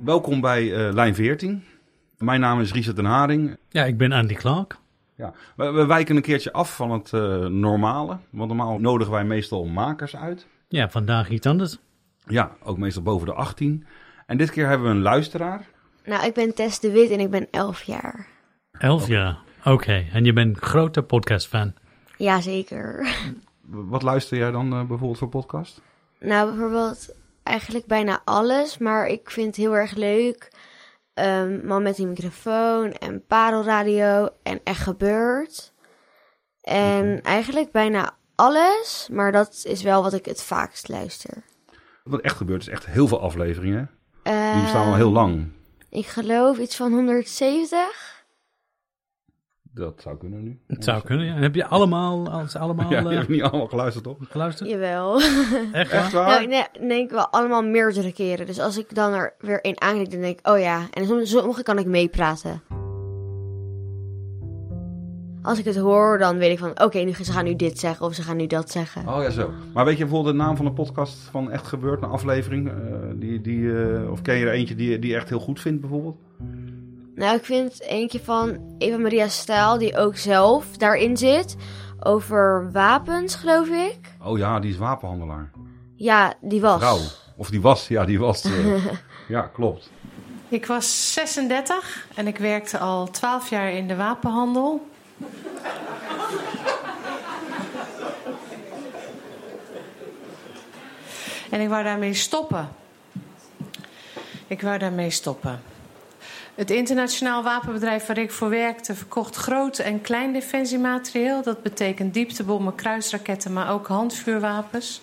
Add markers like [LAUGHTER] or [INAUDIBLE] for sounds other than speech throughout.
Welkom bij eh, Lijn 14. Mijn naam is Richard den Haring. Ja, ik ben Andy Clark. Ja, we, we wijken een keertje af van het eh, normale. Want normaal nodigen wij meestal makers uit. Ja, vandaag iets anders. Ja, ook meestal boven de 18. En dit keer hebben we een luisteraar. Nou, ik ben Tess de Wit en ik ben 11 jaar. Elf jaar. Oké, en je bent grote podcastfan. Jazeker. Wat luister jij dan eh, bijvoorbeeld voor podcast? Nou, bijvoorbeeld eigenlijk bijna alles, maar ik vind het heel erg leuk. ehm, Man met een microfoon en parelradio en Echt Gebeurd. En eigenlijk bijna alles, maar dat is wel wat ik het vaakst luister. Wat echt gebeurt is echt heel veel afleveringen. Eh, Die bestaan al heel lang. Ik geloof iets van 170. Dat zou kunnen nu. Het zou kunnen, ja. En heb je allemaal, als allemaal [LAUGHS] Ja, die eh, heb ik niet allemaal geluisterd op. geluisterd? Jawel. Echt waar? Echt waar? Nou, nee, denk ik wel allemaal meerdere keren. Dus als ik dan er weer één aanklik, dan denk ik, oh ja. En soms- sommige kan ik meepraten. Als ik het hoor, dan weet ik van, oké, nu ze gaan nu dit zeggen of ze gaan nu dat zeggen. Oh ja, zo. Maar weet je bijvoorbeeld de naam van een podcast van Echt Gebeurd, een aflevering? eh, die, die, eh, of ken je er eentje die, die je echt heel goed vindt bijvoorbeeld? Nou, ik vind eentje van Eva Maria Stijl, die ook zelf daarin zit. Over wapens, geloof ik. Oh ja, die is wapenhandelaar. Ja, die was. Vrouw. Of die was, ja, die was. eh, [LAUGHS] ja, klopt. Ik was 36 en ik werkte al 12 jaar in de wapenhandel. En ik wou daarmee stoppen. Ik wou daarmee stoppen. Het internationaal wapenbedrijf waar ik voor werkte verkocht groot en klein defensiematerieel. Dat betekent dieptebommen, kruisraketten, maar ook handvuurwapens.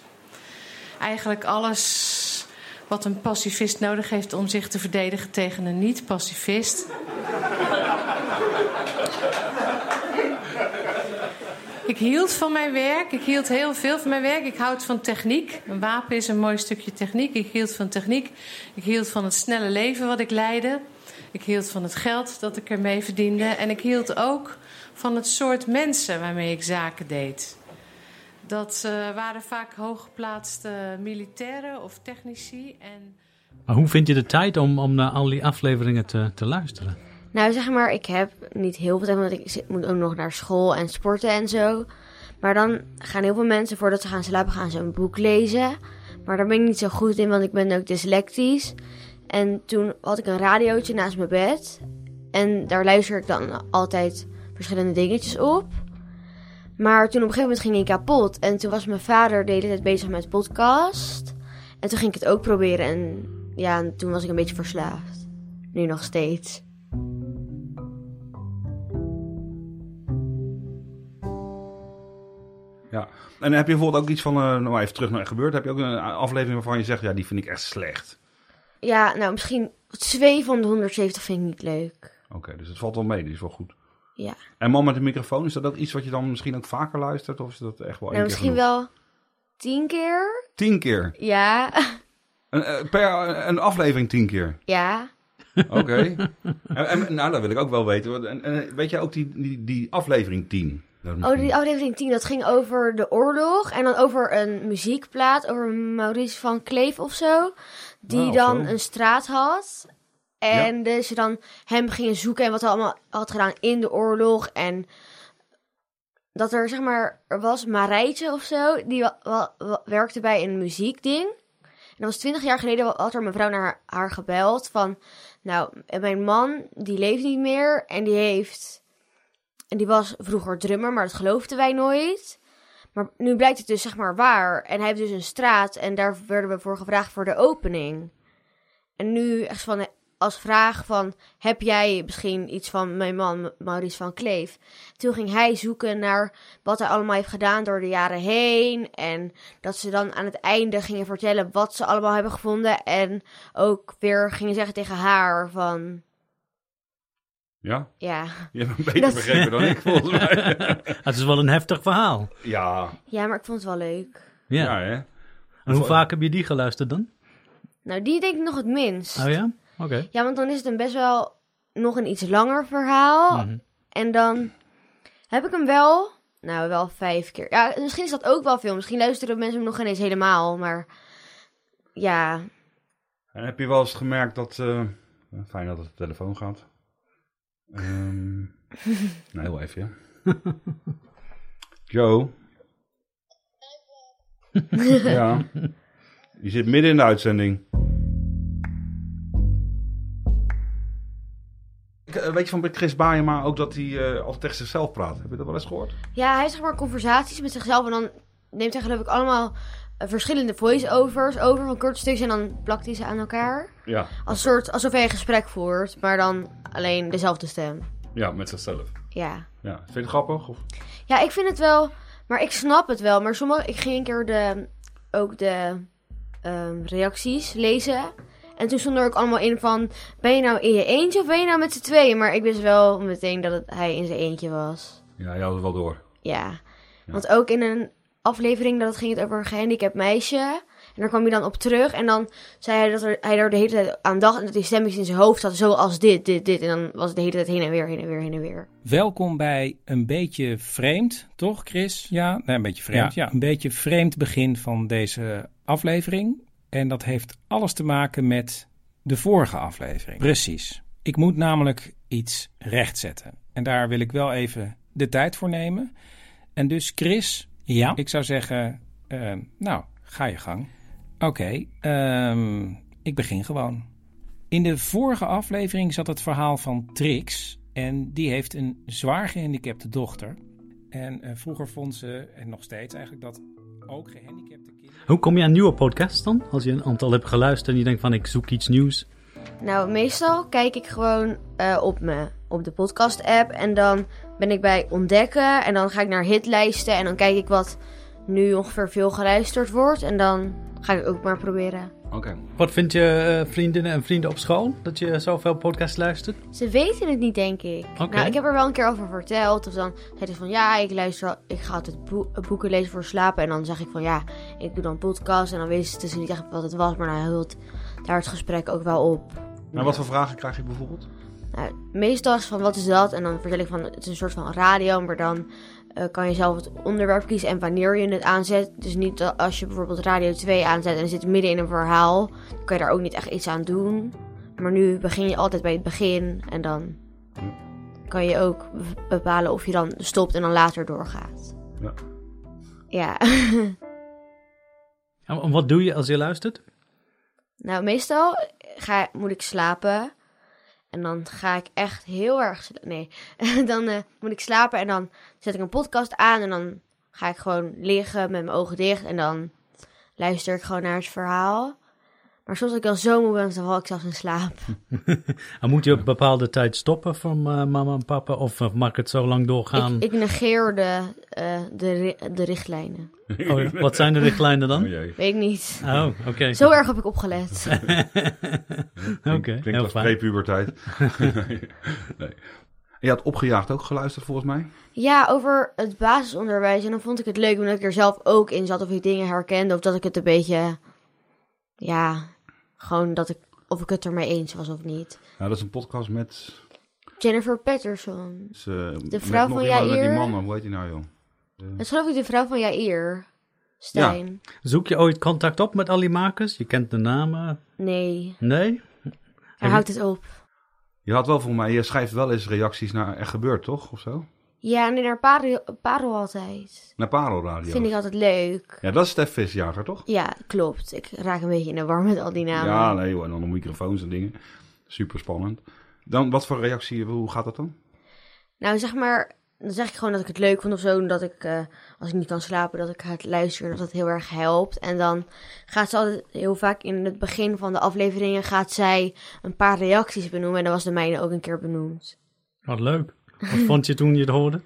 Eigenlijk alles wat een pacifist nodig heeft om zich te verdedigen tegen een niet-pacifist. Ik hield van mijn werk. Ik hield heel veel van mijn werk. Ik houd van techniek. Een wapen is een mooi stukje techniek. Ik hield van techniek. Ik hield van het snelle leven wat ik leidde. Ik hield van het geld dat ik ermee verdiende. En ik hield ook van het soort mensen waarmee ik zaken deed. Dat eh, waren vaak hooggeplaatste militairen of technici. En Maar hoe vind je de tijd om, om naar al die afleveringen te, te luisteren? Nou, zeg maar, ik heb niet heel veel tijd, want ik zit- moet ook nog naar school en sporten en zo. Maar dan gaan heel veel mensen, voordat ze gaan slapen, gaan ze een boek lezen. Maar daar ben ik niet zo goed in, want ik ben ook dyslectisch. En toen had ik een radiootje naast mijn bed. En daar luister ik dan altijd verschillende dingetjes op. Maar toen op een gegeven moment ging ik kapot. En toen was mijn vader de hele tijd bezig met podcast. En toen ging ik het ook proberen. En ja, en toen was ik een beetje verslaafd. Nu nog steeds. Ja. En heb je bijvoorbeeld ook iets van, eh nou even terug naar Gebeurd, heb je ook een aflevering waarvan je zegt, ja, die vind ik echt slecht. Ja, nou misschien twee van de 170 vind ik niet leuk. Oké, dus het valt wel mee, die is wel goed. Ja, En Man met een microfoon, is dat ook iets wat je dan misschien ook vaker luistert? Of is dat echt wel één nou, keer misschien genoeg? wel tien keer. Tien keer? Ja, [LAUGHS] Een, eh, per een aflevering tien keer? ja. Oké. [LAUGHS] en, en, nou, dat wil ik ook wel weten. En weet jij ook die, die, die aflevering 10? Oh, die aflevering 10, dat ging over de oorlog. En dan over een muziekplaat, over Maurice van Kleef of zo. Die dan zo. een straat had. En dus ze dan hem gingen zoeken en wat hij allemaal had gedaan in de oorlog. En dat er, zeg maar, er was Marijtje of zo, die werkte bij een muziekding. En dat was twintig jaar geleden, had er mevrouw naar haar, haar gebeld van... Nou, mijn man, die leeft niet meer en die heeft... En die was vroeger drummer, maar dat geloofden wij nooit. Maar nu blijkt het dus zeg maar waar. En hij heeft dus een straat en daar werden we voor gevraagd voor de opening. En nu echt van als vraag van heb jij misschien iets van mijn man Maurice van Kleef? Toen ging hij zoeken naar wat hij allemaal heeft gedaan door de jaren heen en dat ze dan aan het einde gingen vertellen wat ze allemaal hebben gevonden en ook weer gingen zeggen tegen haar van Ja? ja, Je hebt een beter Dat- begrepen dan ik, volgens mij. [LAUGHS] Het is wel een heftig verhaal. ja. ja, maar ik vond het wel leuk. Ja. Ja, hè? en hoe vaak heb je die geluisterd dan? Nou, die denk ik nog het minst. Oh ja? Oké. Ja, want dan is het een best wel nog een iets langer verhaal. Mhm. En dan Heb ik hem wel? Nou, wel vijf keer. Ja, misschien is dat ook wel veel. Misschien luisteren mensen hem nog ineens helemaal. Maar ja, En heb je wel eens gemerkt dat... eh, fijn dat het op de telefoon gaat. Ehm [LAUGHS] nou, heel even, ja. [LAUGHS] Joe? [LAUGHS] ja. Je zit midden in de uitzending. Ik, eh, Weet je van Chris Baayema ook dat hij eh, altijd tegen zichzelf praat? Heb je dat wel eens gehoord? ja hij heeft zeg maar conversaties met zichzelf. En dan neemt hij geloof ik allemaal eh, verschillende voice-overs over van korte stukjes. En dan plakt hij ze aan elkaar. Ja. Als soort, alsof hij een gesprek voert. Maar dan alleen dezelfde stem. Ja, met zichzelf. Ja. Ja. Vind je het grappig? Of? Ja, ik vind het wel, maar ik snap het wel. Maar sommige, ik ging een keer de, ook de ehm, reacties lezen. En toen stond er ook allemaal in van, ben je nou in je eentje of ben je nou met z'n tweeën? Maar ik wist wel meteen dat het, hij in zijn eentje was. Ja, je houdt het wel door. Ja. Want ook in een aflevering, dat ging het over een gehandicapt meisje. En daar kwam hij dan op terug. En dan zei hij dat er, hij er de hele tijd aan dacht. En dat die stemmetjes in zijn hoofd zat, zoals dit, dit, dit. En dan was het de hele tijd heen en weer, heen en weer, heen en weer. Welkom bij een beetje vreemd, toch Chris? Ja, nee, een beetje vreemd. Ja. een beetje vreemd begin van deze aflevering. En dat heeft alles te maken met de vorige aflevering. Precies. Ik moet namelijk iets rechtzetten. En daar wil ik wel even de tijd voor nemen. En dus Chris, Ja. ik zou zeggen, eh, nou, ga je gang. Oké, ehm, ik begin gewoon. In de vorige aflevering zat het verhaal van Trix. En die heeft een zwaar gehandicapte dochter. En eh, vroeger vond ze, en nog steeds eigenlijk, dat ook gehandicapte kinderen... Hoe kom je aan nieuwe podcasts dan? Als je een aantal hebt geluisterd en je denkt van ik zoek iets nieuws. Nou, meestal kijk ik gewoon eh, op, me, op de podcast-app. En dan ben ik bij ontdekken. En dan ga ik naar hitlijsten. En dan kijk ik wat nu ongeveer veel geluisterd wordt. En dan ga ik ook maar proberen. Oké. Wat vind je eh, vriendinnen en vrienden op school? Dat je zoveel podcasts luistert? Ze weten het niet, denk ik. Oké. Nou, ik heb er wel een keer over verteld. Of dan zei ze van ja, ik luister, ik ga altijd boe- boeken lezen voor slapen. En dan zeg ik van ja, ik doe dan podcast. En dan wisten ze niet echt wat het was. Maar dan hield daar het gesprek ook wel op. Nou, wat voor vragen krijg je bijvoorbeeld? Nou, meestal is van wat is dat? En dan vertel ik van het is een soort van radio, maar dan eh, kan je zelf het onderwerp kiezen en wanneer je het aanzet. Dus niet dat als je bijvoorbeeld radio 2 aanzet en zit midden in een verhaal, dan kan je daar ook niet echt iets aan doen. Maar nu begin je altijd bij het begin en dan kan je ook bepalen of je dan stopt en dan later doorgaat. Ja. Ja. [LAUGHS] En wat doe je als je luistert? Nou, meestal ga, moet ik slapen. En dan ga ik echt heel erg... Nee, [LAUGHS] dan eh, moet ik slapen en dan zet ik een podcast aan. En dan ga ik gewoon liggen met mijn ogen dicht. En dan luister ik gewoon naar het verhaal. Maar soms als ik al zo moe ben, dan val ik zelfs in slaap. [LAUGHS] En moet je op een bepaalde tijd stoppen van eh, mama en papa? Of mag het zo lang doorgaan? Ik, ik negeer de, eh, de richtlijnen. Oh, wat zijn de richtlijnen dan? Oh. Weet ik niet. Oh, oké. Zo erg heb ik opgelet. [LAUGHS] Oké, Klinkt heel als fijn. prepuberteit. [LAUGHS] nee. En je had opgejaagd ook geluisterd volgens mij? Ja, over het basisonderwijs. En dan vond ik het leuk omdat ik er zelf ook in zat. Of ik dingen herkende. Of dat ik het een beetje... Ja, gewoon dat ik... Of ik het ermee eens was of niet. Nou, dat is een podcast met... Jennifer Patterson. is, eh, met vrouw van met die Jair? mannen, hoe heet die nou joh? Dat is geloof ik de vrouw van Jair. Stijn. Zoek je ooit contact op met al die makers? Je kent de namen? Nee, Nee? hij houdt het op. Je had wel volgens mij, je schrijft wel eens reacties naar Er Gebeurt, toch? Of zo? Ja, nee, naar Parel, Parel altijd. Naar Parel Radio. Vind ik altijd leuk. Ja, dat is Stef Visjager, toch? Ja, klopt. Ik raak een beetje in de war met al die namen. Ja, nee joh, en dan de microfoons en dingen. Super spannend. Dan, wat voor reactie, hoe gaat dat dan? Nou, zeg maar, dan zeg ik gewoon dat ik het leuk vond of zo. en Dat ik, eh, als ik niet kan slapen, dat ik het luisteren. Dat het heel erg helpt. En dan gaat ze altijd heel vaak in het begin van de afleveringen... gaat zij een paar reacties benoemen. En dan was de mijne ook een keer benoemd. Wat leuk. Wat vond je toen je het hoorde?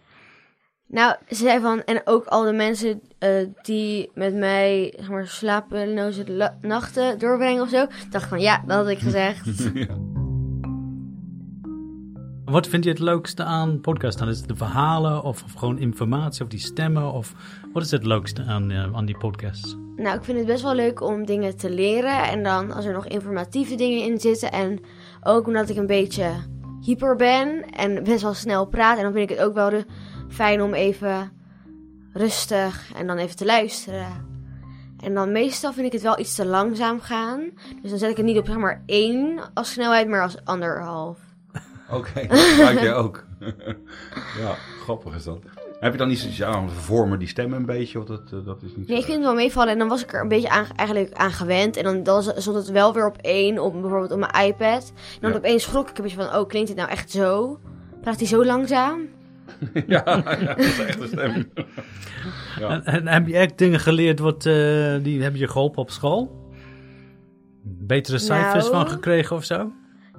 Nou, ze zei van... En ook al de mensen eh, die met mij, zeg maar, slapeloze la- nachten doorbrengen of zo. Dacht van, ja, dat had ik gezegd. [LAUGHS] Wat vind je het leukste aan podcast dan? Is het de verhalen of, gewoon informatie of die stemmen? Of wat is het leukste aan, eh, aan die podcasts? Nou, ik vind het best wel leuk om dingen te leren. En dan als er nog informatieve dingen in zitten. En ook omdat ik een beetje hyper ben en best wel snel praat. En dan vind ik het ook wel fijn om even rustig en dan even te luisteren. En dan meestal vind ik het wel iets te langzaam gaan. Dus dan zet ik het niet op zeg maar één als snelheid, maar als anderhalf. Oké, [LAUGHS] dat gebruik je ook. [LAUGHS] ja, grappig is dat. Heb je dan niet zoiets, ja, die stemmen een beetje? Of dat, eh, dat is niet Nee, ik vind het wel meevallen. En dan was ik er een beetje aan, eigenlijk aan gewend. En dan, dan stond het wel weer op één, op, bijvoorbeeld op mijn iPad. En dan Ja. opeens schrok ik een beetje van, oh, klinkt dit nou echt zo? Praat hij zo langzaam? [LAUGHS] ja, ja, dat is echt een stem. ja. En, en heb je echt dingen geleerd wat eh, die hebben je geholpen op school? Betere cijfers Nou. van gekregen of zo?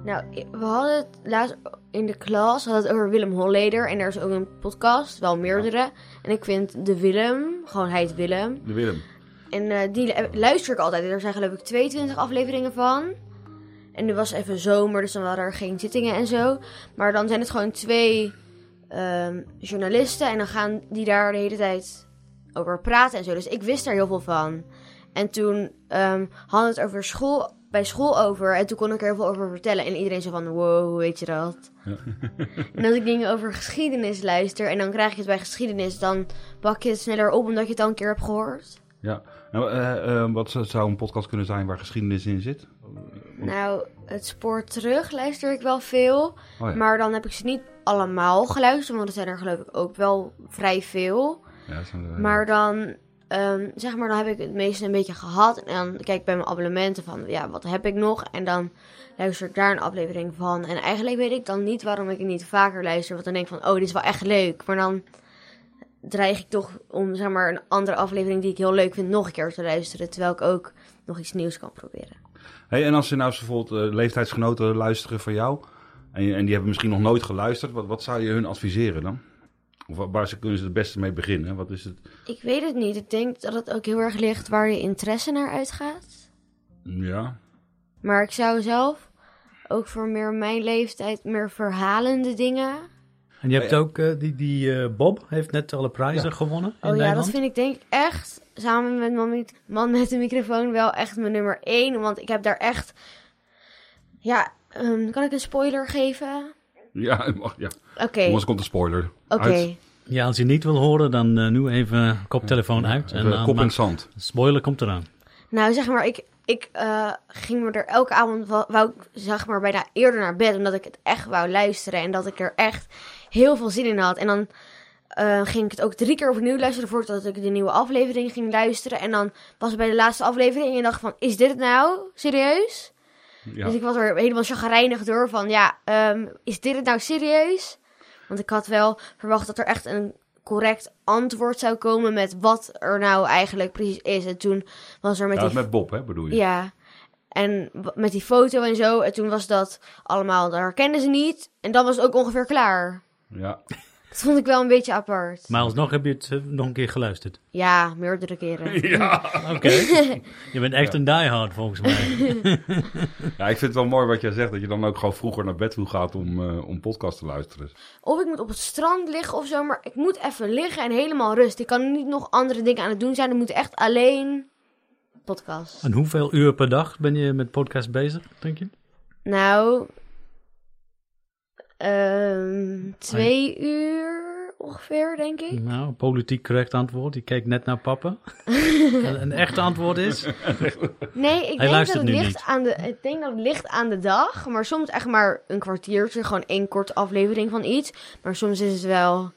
Nou, we hadden het laatst in de klas hadden het over Willem Holleder. En er is ook een podcast, wel meerdere. En ik vind de Willem, gewoon hij heet Willem. De Willem. En eh, die lu- luister ik altijd. Er zijn geloof ik 22 afleveringen van. En nu was even zomer, dus dan waren er geen zittingen en zo. Maar dan zijn het gewoon twee ehm, journalisten. En dan gaan die daar de hele tijd over praten en zo. Dus ik wist daar heel veel van. En toen ehm hadden we het over school, bij school over. En toen kon ik er heel veel over vertellen. En iedereen zo van, wow, hoe weet je dat? en als ik dingen over geschiedenis luister... en dan krijg je het bij geschiedenis... dan pak je het sneller op omdat je het al een keer hebt gehoord. Ja. Nou, eh, eh, wat zou- een podcast kunnen zijn waar geschiedenis in zit? Nou, het spoor terug luister ik wel veel. Oh ja. Maar dan heb ik ze niet allemaal geluisterd. Want er zijn er geloof ik ook wel vrij veel. Ja, zijn er- Maar dan, ehm, zeg maar, dan heb ik het meeste een beetje gehad. En dan kijk ik bij mijn abonnementen van, ja, wat heb ik nog? En dan luister ik daar een aflevering van. En eigenlijk weet ik dan niet waarom ik niet vaker luister. Want dan denk ik van, oh, dit is wel echt leuk. Maar dan dreig ik toch om, zeg maar, een andere aflevering die ik heel leuk vind nog een keer te luisteren. Terwijl ik ook nog iets nieuws kan proberen. Hey, en als je nou bijvoorbeeld eh, leeftijdsgenoten luisteren van jou... En, en die hebben misschien nog nooit geluisterd... wat, wat zou je hun adviseren dan? Of wa- waar ze, kunnen ze het beste mee beginnen? Wat is het? Ik weet het niet. Ik denk dat het ook heel erg ligt waar je interesse naar uitgaat. Ja, Maar ik zou zelf ook voor meer mijn leeftijd meer verhalende dingen. En je hebt ook, eh, die, die eh, Bob heeft net alle prijzen gewonnen in Oh ja, Nederland. dat vind ik denk ik echt, samen met man met, man met de microfoon, wel echt mijn nummer één. Want ik heb daar echt... Ja, ehm, kan ik een spoiler geven? Ja, [LAUGHS] mag, ja. Oké, Anders komt een spoiler. oké. Uit. Ja, als je niet wil horen, dan eh, nu even koptelefoon uit. En kop in zand. spoiler komt eraan. Nou, zeg maar, ik, ik eh, ging me er elke avond, wou, zeg maar bijna eerder naar bed, omdat ik het echt wou luisteren en dat ik er echt heel veel zin in had. En dan eh, ging ik het ook drie keer opnieuw luisteren voordat ik de nieuwe aflevering ging luisteren. En dan was het bij de laatste aflevering en dacht van, is dit het nou? Serieus? Ja. Dus ik was er helemaal chagrijnig door van, ja, ehm, is dit het nou serieus? Want ik had wel verwacht dat er echt een correct antwoord zou komen met wat er nou eigenlijk precies is. En toen was er met Ja, die... met Bob, hè, bedoel je? Ja, en met die foto en zo. En toen was dat allemaal, dat herkenden ze niet. En dan was het ook ongeveer klaar. Ja. Dat vond ik wel een beetje apart. Maar alsnog heb je het eh, nog een keer geluisterd. Ja, meerdere keren. [LAUGHS] Ja. Oké. je bent echt een diehard volgens mij. [LAUGHS] ja, ik vind het wel mooi wat jij zegt, dat je dan ook gewoon vroeger naar bed toe gaat om, eh, om podcast te luisteren. Of ik moet op het strand liggen of zo, maar ik moet even liggen en helemaal rust. Ik kan niet nog andere dingen aan het doen zijn. Ik moet echt alleen podcast. En hoeveel uur per dag ben je met podcast bezig, denk je? Nou, ehm, twee uur ongeveer, denk ik. Nou, politiek correct antwoord. Je keek net naar papa. [LAUGHS] een echt antwoord is... Nee, ik denk dat het ligt niet. aan de. Ik denk dat het ligt aan de dag, maar soms echt maar een kwartiertje, gewoon één korte aflevering van iets. Maar soms is het wel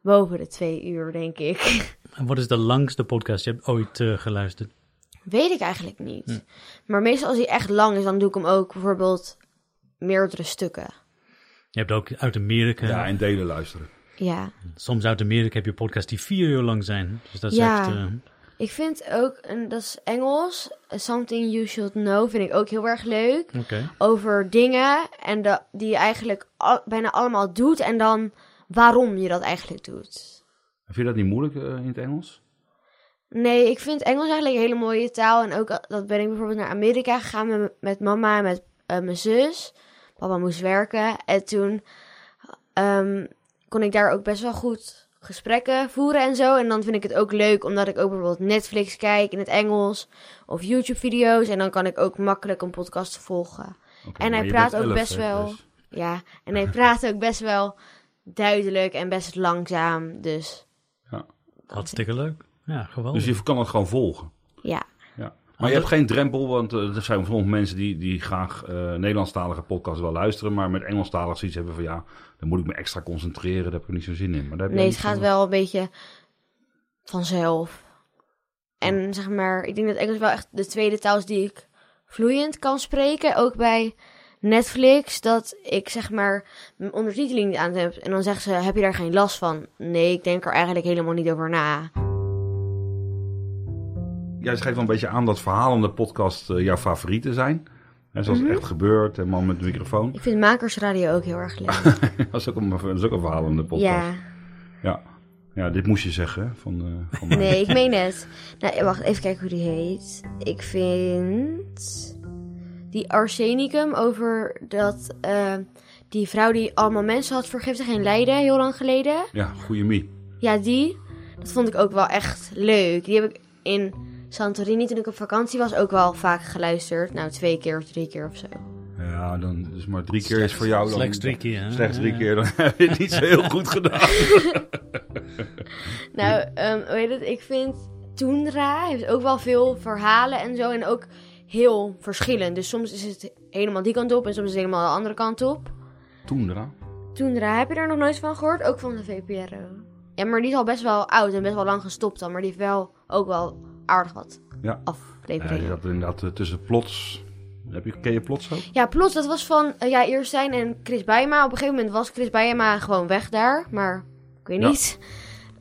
boven de twee uur, denk ik. En wat is de langste podcast je hebt ooit eh, geluisterd? Weet ik eigenlijk niet. Hm. Maar meestal als hij echt lang is, dan doe ik hem ook bijvoorbeeld meerdere stukken. Je hebt ook uit Amerika. Ja, en delen luisteren. Ja. Soms uit Amerika heb je podcasts die vier uur lang zijn. Dus dat is Ja. echt... eh, Ik vind ook, en dat is Engels, Something You Should Know, vind ik ook heel erg leuk. Oké. over dingen en de, die je eigenlijk al- bijna allemaal doet en dan waarom je dat eigenlijk doet. Vind je dat niet moeilijk eh, in het Engels? Nee, ik vind Engels eigenlijk een hele mooie taal. En ook dat ben ik bijvoorbeeld naar Amerika gegaan met, met mama en met eh, mijn zus. Papa moest werken. En toen ehm, kon ik daar ook best wel goed gesprekken voeren en zo. En dan vind ik het ook leuk omdat ik ook bijvoorbeeld Netflix kijk in het Engels. Of YouTube-video's. En dan kan ik ook makkelijk een podcast volgen. En hij praat ook elf, best hè, wel. dus- Ja, en hij [LAUGHS] praat ook best wel duidelijk en best langzaam. Dus Ja. Hartstikke leuk. Ja, geweldig. Dus je kan het gewoon volgen. Maar je hebt geen drempel, want eh, er zijn sommige mensen die, die graag eh Nederlandstalige podcasts wel luisteren, maar met Engelstalig zoiets hebben van ja, dan moet ik me extra concentreren, daar heb ik niet zo zin in. Maar daar heb Nee, het gaat wel een beetje vanzelf. En zeg maar, ik denk dat Engels wel echt de tweede taal is die ik vloeiend kan spreken. Ook bij Netflix, dat ik zeg maar mijn ondertiteling niet aan heb. En dan zeggen ze, heb je daar geen last van? Nee, ik denk er eigenlijk helemaal niet over na. Jij schreef wel een beetje aan dat verhalende podcast eh, jouw favorieten zijn. En zoals Mhm. het echt gebeurt en man met de microfoon. Ik vind Makersradio ook heel erg leuk. [LAUGHS] dat, is ook een, dat is ook een verhalende podcast. ja, Ja. ja, dit moest je zeggen van, eh, van nee, ik meen [LAUGHS] het. Nou, wacht, even kijken hoe die heet. Ik vind die arsenicum over dat eh, die vrouw die allemaal mensen had vergiftigd in Leiden heel lang geleden. Ja, goede Mie. Ja, die. Dat vond ik ook wel echt leuk. Die heb ik in Santorini toen ik op vakantie was ook wel vaak geluisterd. Nou, twee keer of drie keer of zo. Ja, dan dus maar drie keer is voor jou. Dan, Slechts drie keer. hè? Slechts drie Ja. keer, dan [LAUGHS] heb je het niet zo heel goed gedaan. [LAUGHS] Nou, ehm hoe heet het? Ik vind Toendra heeft ook wel veel verhalen en zo. En ook heel verschillend. Dus soms is het helemaal die kant op en soms is het helemaal de andere kant op. Toendra. Toendra, heb je daar nog nooit van gehoord? Ook van de VPRO. Ja, maar die is al best wel oud en best wel lang gestopt dan. Maar die heeft wel ook wel aardig wat Ja. Ja, afleveringen. je zat inderdaad eh, tussen plots. Heb je, ken je plots ook? Ja, plots, dat was van eh, ja, eerst zijn en Chris Bijema. Op een gegeven moment was Chris Bijema gewoon weg daar. Maar ik weet Ja. niet.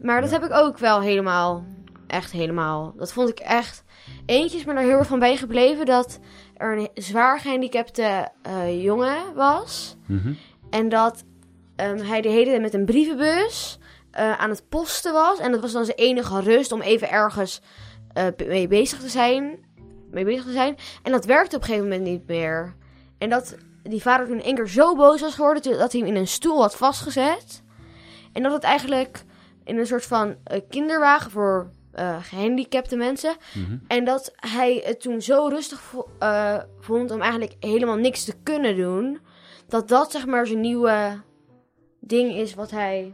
Maar dat Ja. heb ik ook wel helemaal, echt helemaal. Dat vond ik echt. Eentje is me er heel erg van bijgebleven dat er een zwaar gehandicapte eh, jongen was. Mhm. En dat ehm, hij de hele tijd met een brievenbus aan het posten was. En dat was dan zijn enige rust om even ergens be- mee bezig te zijn. Mee bezig te zijn. En dat werkte op een gegeven moment niet meer. En dat die vader toen één keer zo boos was geworden dat hij hem in een stoel had vastgezet. En dat het eigenlijk in een soort van eh, kinderwagen voor eh, gehandicapte mensen. Mhm. En dat hij het toen zo rustig vo- vond om eigenlijk helemaal niks te kunnen doen. Dat dat zeg maar zijn nieuwe ding is wat hij,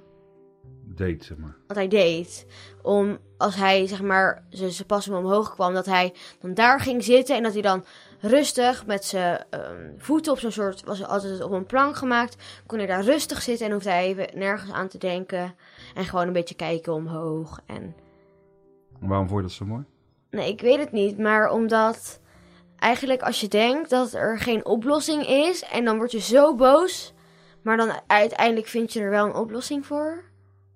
Date, zeg maar. wat hij deed. Om als hij zeg maar zijn pas hem omhoog kwam, dat hij dan daar ging zitten. En dat hij dan rustig met zijn ehm, voeten op zo'n soort, was altijd op een plank gemaakt. Kon hij daar rustig zitten en hoefde hij even nergens aan te denken. En gewoon een beetje kijken omhoog. En Waarom vond je dat zo mooi? Nee, ik weet het niet. Maar omdat eigenlijk als je denkt dat er geen oplossing is en dan word je zo boos, maar dan uiteindelijk vind je er wel een oplossing voor.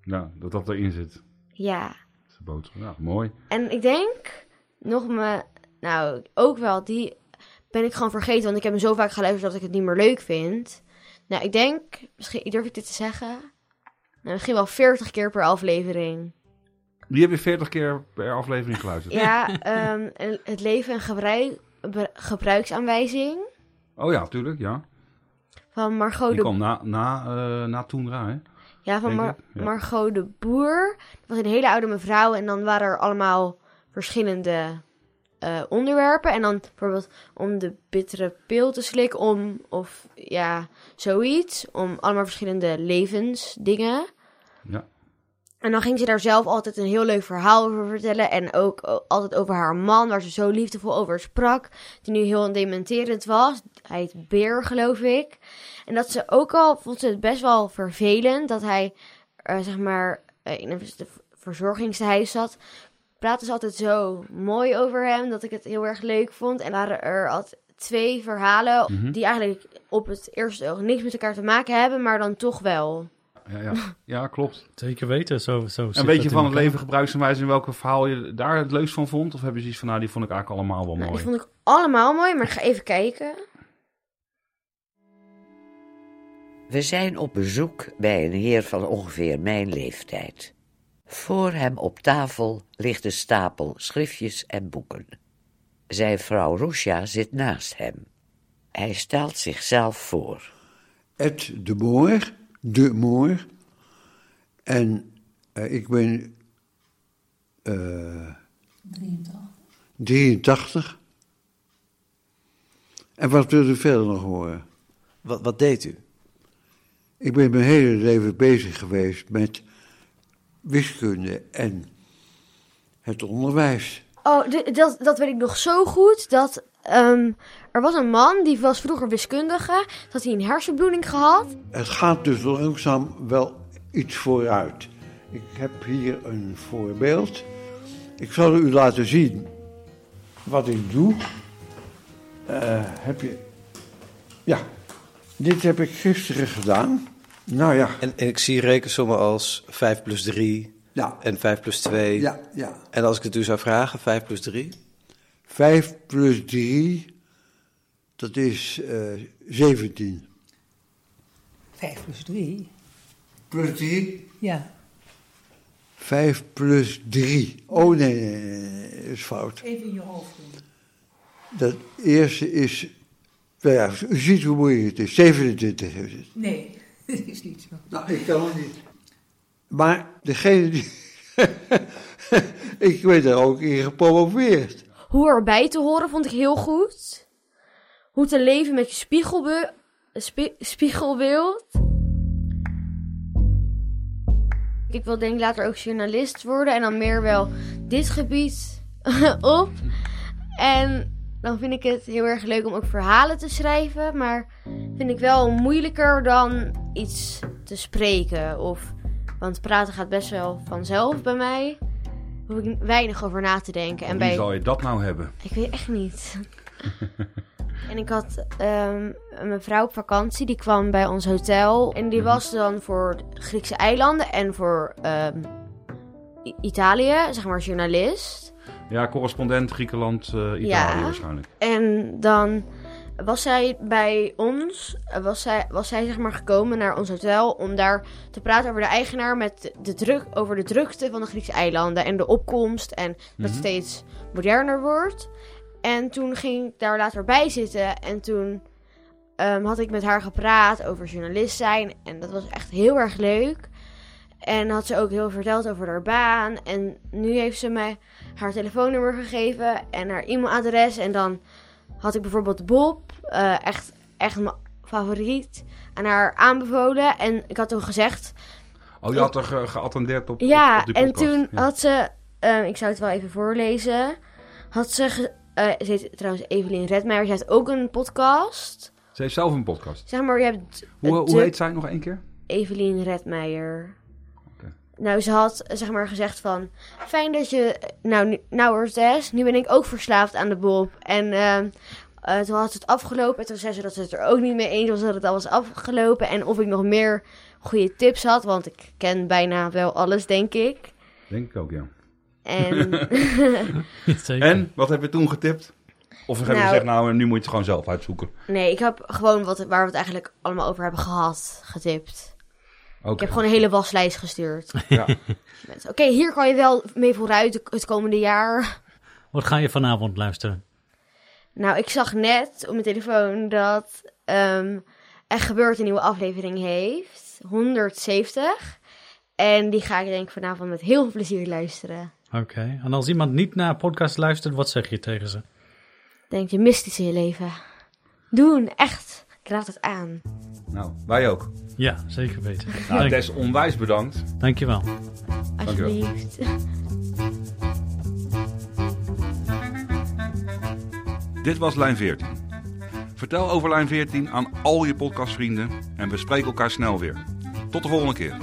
Ja, dat dat erin zit. Ja. Dat is de boodschap. Ja, mooi. En ik denk nog me, nou ook wel, die ben ik gewoon vergeten, want ik heb hem zo vaak geluisterd dat ik het niet meer leuk vind. Nou, ik denk, misschien durf ik dit te zeggen, nou, misschien wel 40 keer per aflevering. Die heb je 40 keer per aflevering geluisterd. Ja, ehm, het leven en gebruik, gebruiksaanwijzing Oh ja, tuurlijk, ja. van Margot Die de kwam na, na, eh, na Toendra, hè? Ja, van Mar- ja. Margot de Boer. Dat was een hele oude mevrouw. En dan waren er allemaal verschillende eh, onderwerpen. En dan bijvoorbeeld om de bittere pil te slikken. Om, of ja, zoiets. Om allemaal verschillende levensdingen. Ja. En dan ging ze daar zelf altijd een heel leuk verhaal over vertellen. En ook altijd over haar man, waar ze zo liefdevol over sprak. Die nu heel dementerend was. Hij heet Beer, geloof ik. En dat ze ook al vond ze het best wel vervelend dat hij, eh, zeg maar, eh, in een verzorgingshuis zat. Praten ze altijd zo mooi over hem dat ik het heel erg leuk vond. En waren er altijd twee verhalen Mhm. die eigenlijk op het eerste oog niks met elkaar te maken hebben, maar dan toch wel. Ja, ja. ja klopt. Zeker weten. Zo, zo En weet je van het leven in welke verhaal je daar het leukst van vond? Of heb je zoiets van, nou, die vond ik eigenlijk allemaal wel Nou, mooi? die vond ik allemaal mooi, maar ik ga even kijken. We zijn op bezoek bij een heer van ongeveer mijn leeftijd. Voor hem op tafel ligt een stapel schriftjes en boeken. Zijn vrouw Roesja zit naast hem. Hij stelt zichzelf voor. Ed de Moor, de Moor. En eh, ik ben eh 83. En wat wil u verder nog horen? Wat, wat deed u? Ik ben mijn hele leven bezig geweest met wiskunde en het onderwijs. Oh, dat, dat weet ik nog zo goed. Dat ehm, er was een man die was vroeger wiskundige. Dat hij een hersenbloeding gehad. Het gaat dus langzaam wel iets vooruit. Ik heb hier een voorbeeld. Ik zal u laten zien wat ik doe. Eh, heb je. Ja, dit heb ik gisteren gedaan. Nou ja, En, en ik zie rekensommen als 5 plus 3 ja, en 5 plus 2. ja, ja. En als ik het u zou vragen, 5 plus 3? 5 plus 3, dat is eh 17. 5 plus 3. Plus 3? Ja, 5 plus 3. Oh nee, nee, nee, is fout. even in je hoofd doen. Dat eerste is, nou ja, u ziet hoe moeilijk het is. 27 is het. Nee, [LAUGHS] dat is niet zo. Nou, ik kan het niet. Maar degene die... [LAUGHS] ik ben daar ook in gepromoveerd. Hoe erbij te horen vond ik heel goed. Hoe te leven met je spiegelbe spie- spiegelbeeld. Ik wil denk ik later ook journalist worden en dan meer wel dit gebied [LAUGHS] op. En dan vind ik het heel erg leuk om ook verhalen te schrijven, maar vind ik wel moeilijker dan iets te spreken. Of, want praten gaat best wel vanzelf bij mij. Hoef ik weinig over na te denken. En Wie bij zal je dat nou hebben? ik weet echt niet. [LAUGHS] en ik had ehm, mijn vrouw op vakantie, die kwam bij ons hotel. En die was dan voor Griekse eilanden en voor ehm, Italië, zeg maar journalist. Ja, correspondent Griekenland, eh, Italië Ja. waarschijnlijk. En dan was zij bij ons, was zij, was zij zeg maar gekomen naar ons hotel om daar te praten over de eigenaar met de druk, over de drukte van de Griekse eilanden en de opkomst en dat het steeds moderner wordt. En toen ging ik daar later bij zitten en toen ehm, had ik met haar gepraat over journalist zijn en dat was echt heel erg leuk. En had ze ook heel verteld over haar baan. En nu heeft ze mij haar telefoonnummer gegeven en haar e-mailadres. En dan had ik bijvoorbeeld Bob, eh, echt, echt mijn favoriet, aan haar aanbevolen. En ik had toen gezegd, Oh, je had er ge- geattendeerd op, ja, op, op die en toen Ja. had ze, eh, ik zou het wel even voorlezen, had ze, ge- eh, ze heet trouwens Evelien Redmeijer, ze heeft ook een podcast. Ze heeft zelf een podcast. Zeg maar, je hebt Hoe, hoe heet zij nog één keer? Evelien Redmeijer. Nou, ze had zeg maar gezegd van... Fijn dat je... Nou, nu, nou hoor Tess, nu ben ik ook verslaafd aan de Bob. En ehm, eh, toen had ze het afgelopen. En toen zei ze dat ze het er ook niet mee eens was dat het al was afgelopen. En of ik nog meer goede tips had. Want ik ken bijna wel alles, denk ik. Denk ik ook, ja. En [LAUGHS] Zeker. En, wat heb je toen getipt? Of hebben Nou- gezegd, nou, nu moet je het gewoon zelf uitzoeken. nee, ik heb gewoon wat, waar we het eigenlijk allemaal over hebben gehad, getipt. Ik heb gewoon een hele waslijst gestuurd. [LAUGHS] Ja. Oké, hier kan je wel mee vooruit het komende jaar. Wat ga je vanavond luisteren? Nou, ik zag net op mijn telefoon dat ehm Er gebeurt een nieuwe aflevering heeft. 170. En die ga ik denk ik vanavond met heel veel plezier luisteren. Oké. En als iemand niet naar een podcast luistert, wat zeg je tegen ze? Denk je mist iets in je leven. Doen, echt. Ik raad het aan. Nou, wij ook. Ja, zeker weten. Nou, Dank, Tess, onwijs bedankt. dankjewel. Alsjeblieft. Dit was Lijn 14. Vertel over Lijn 14 aan al je podcastvrienden en we spreken elkaar snel weer. Tot de volgende keer.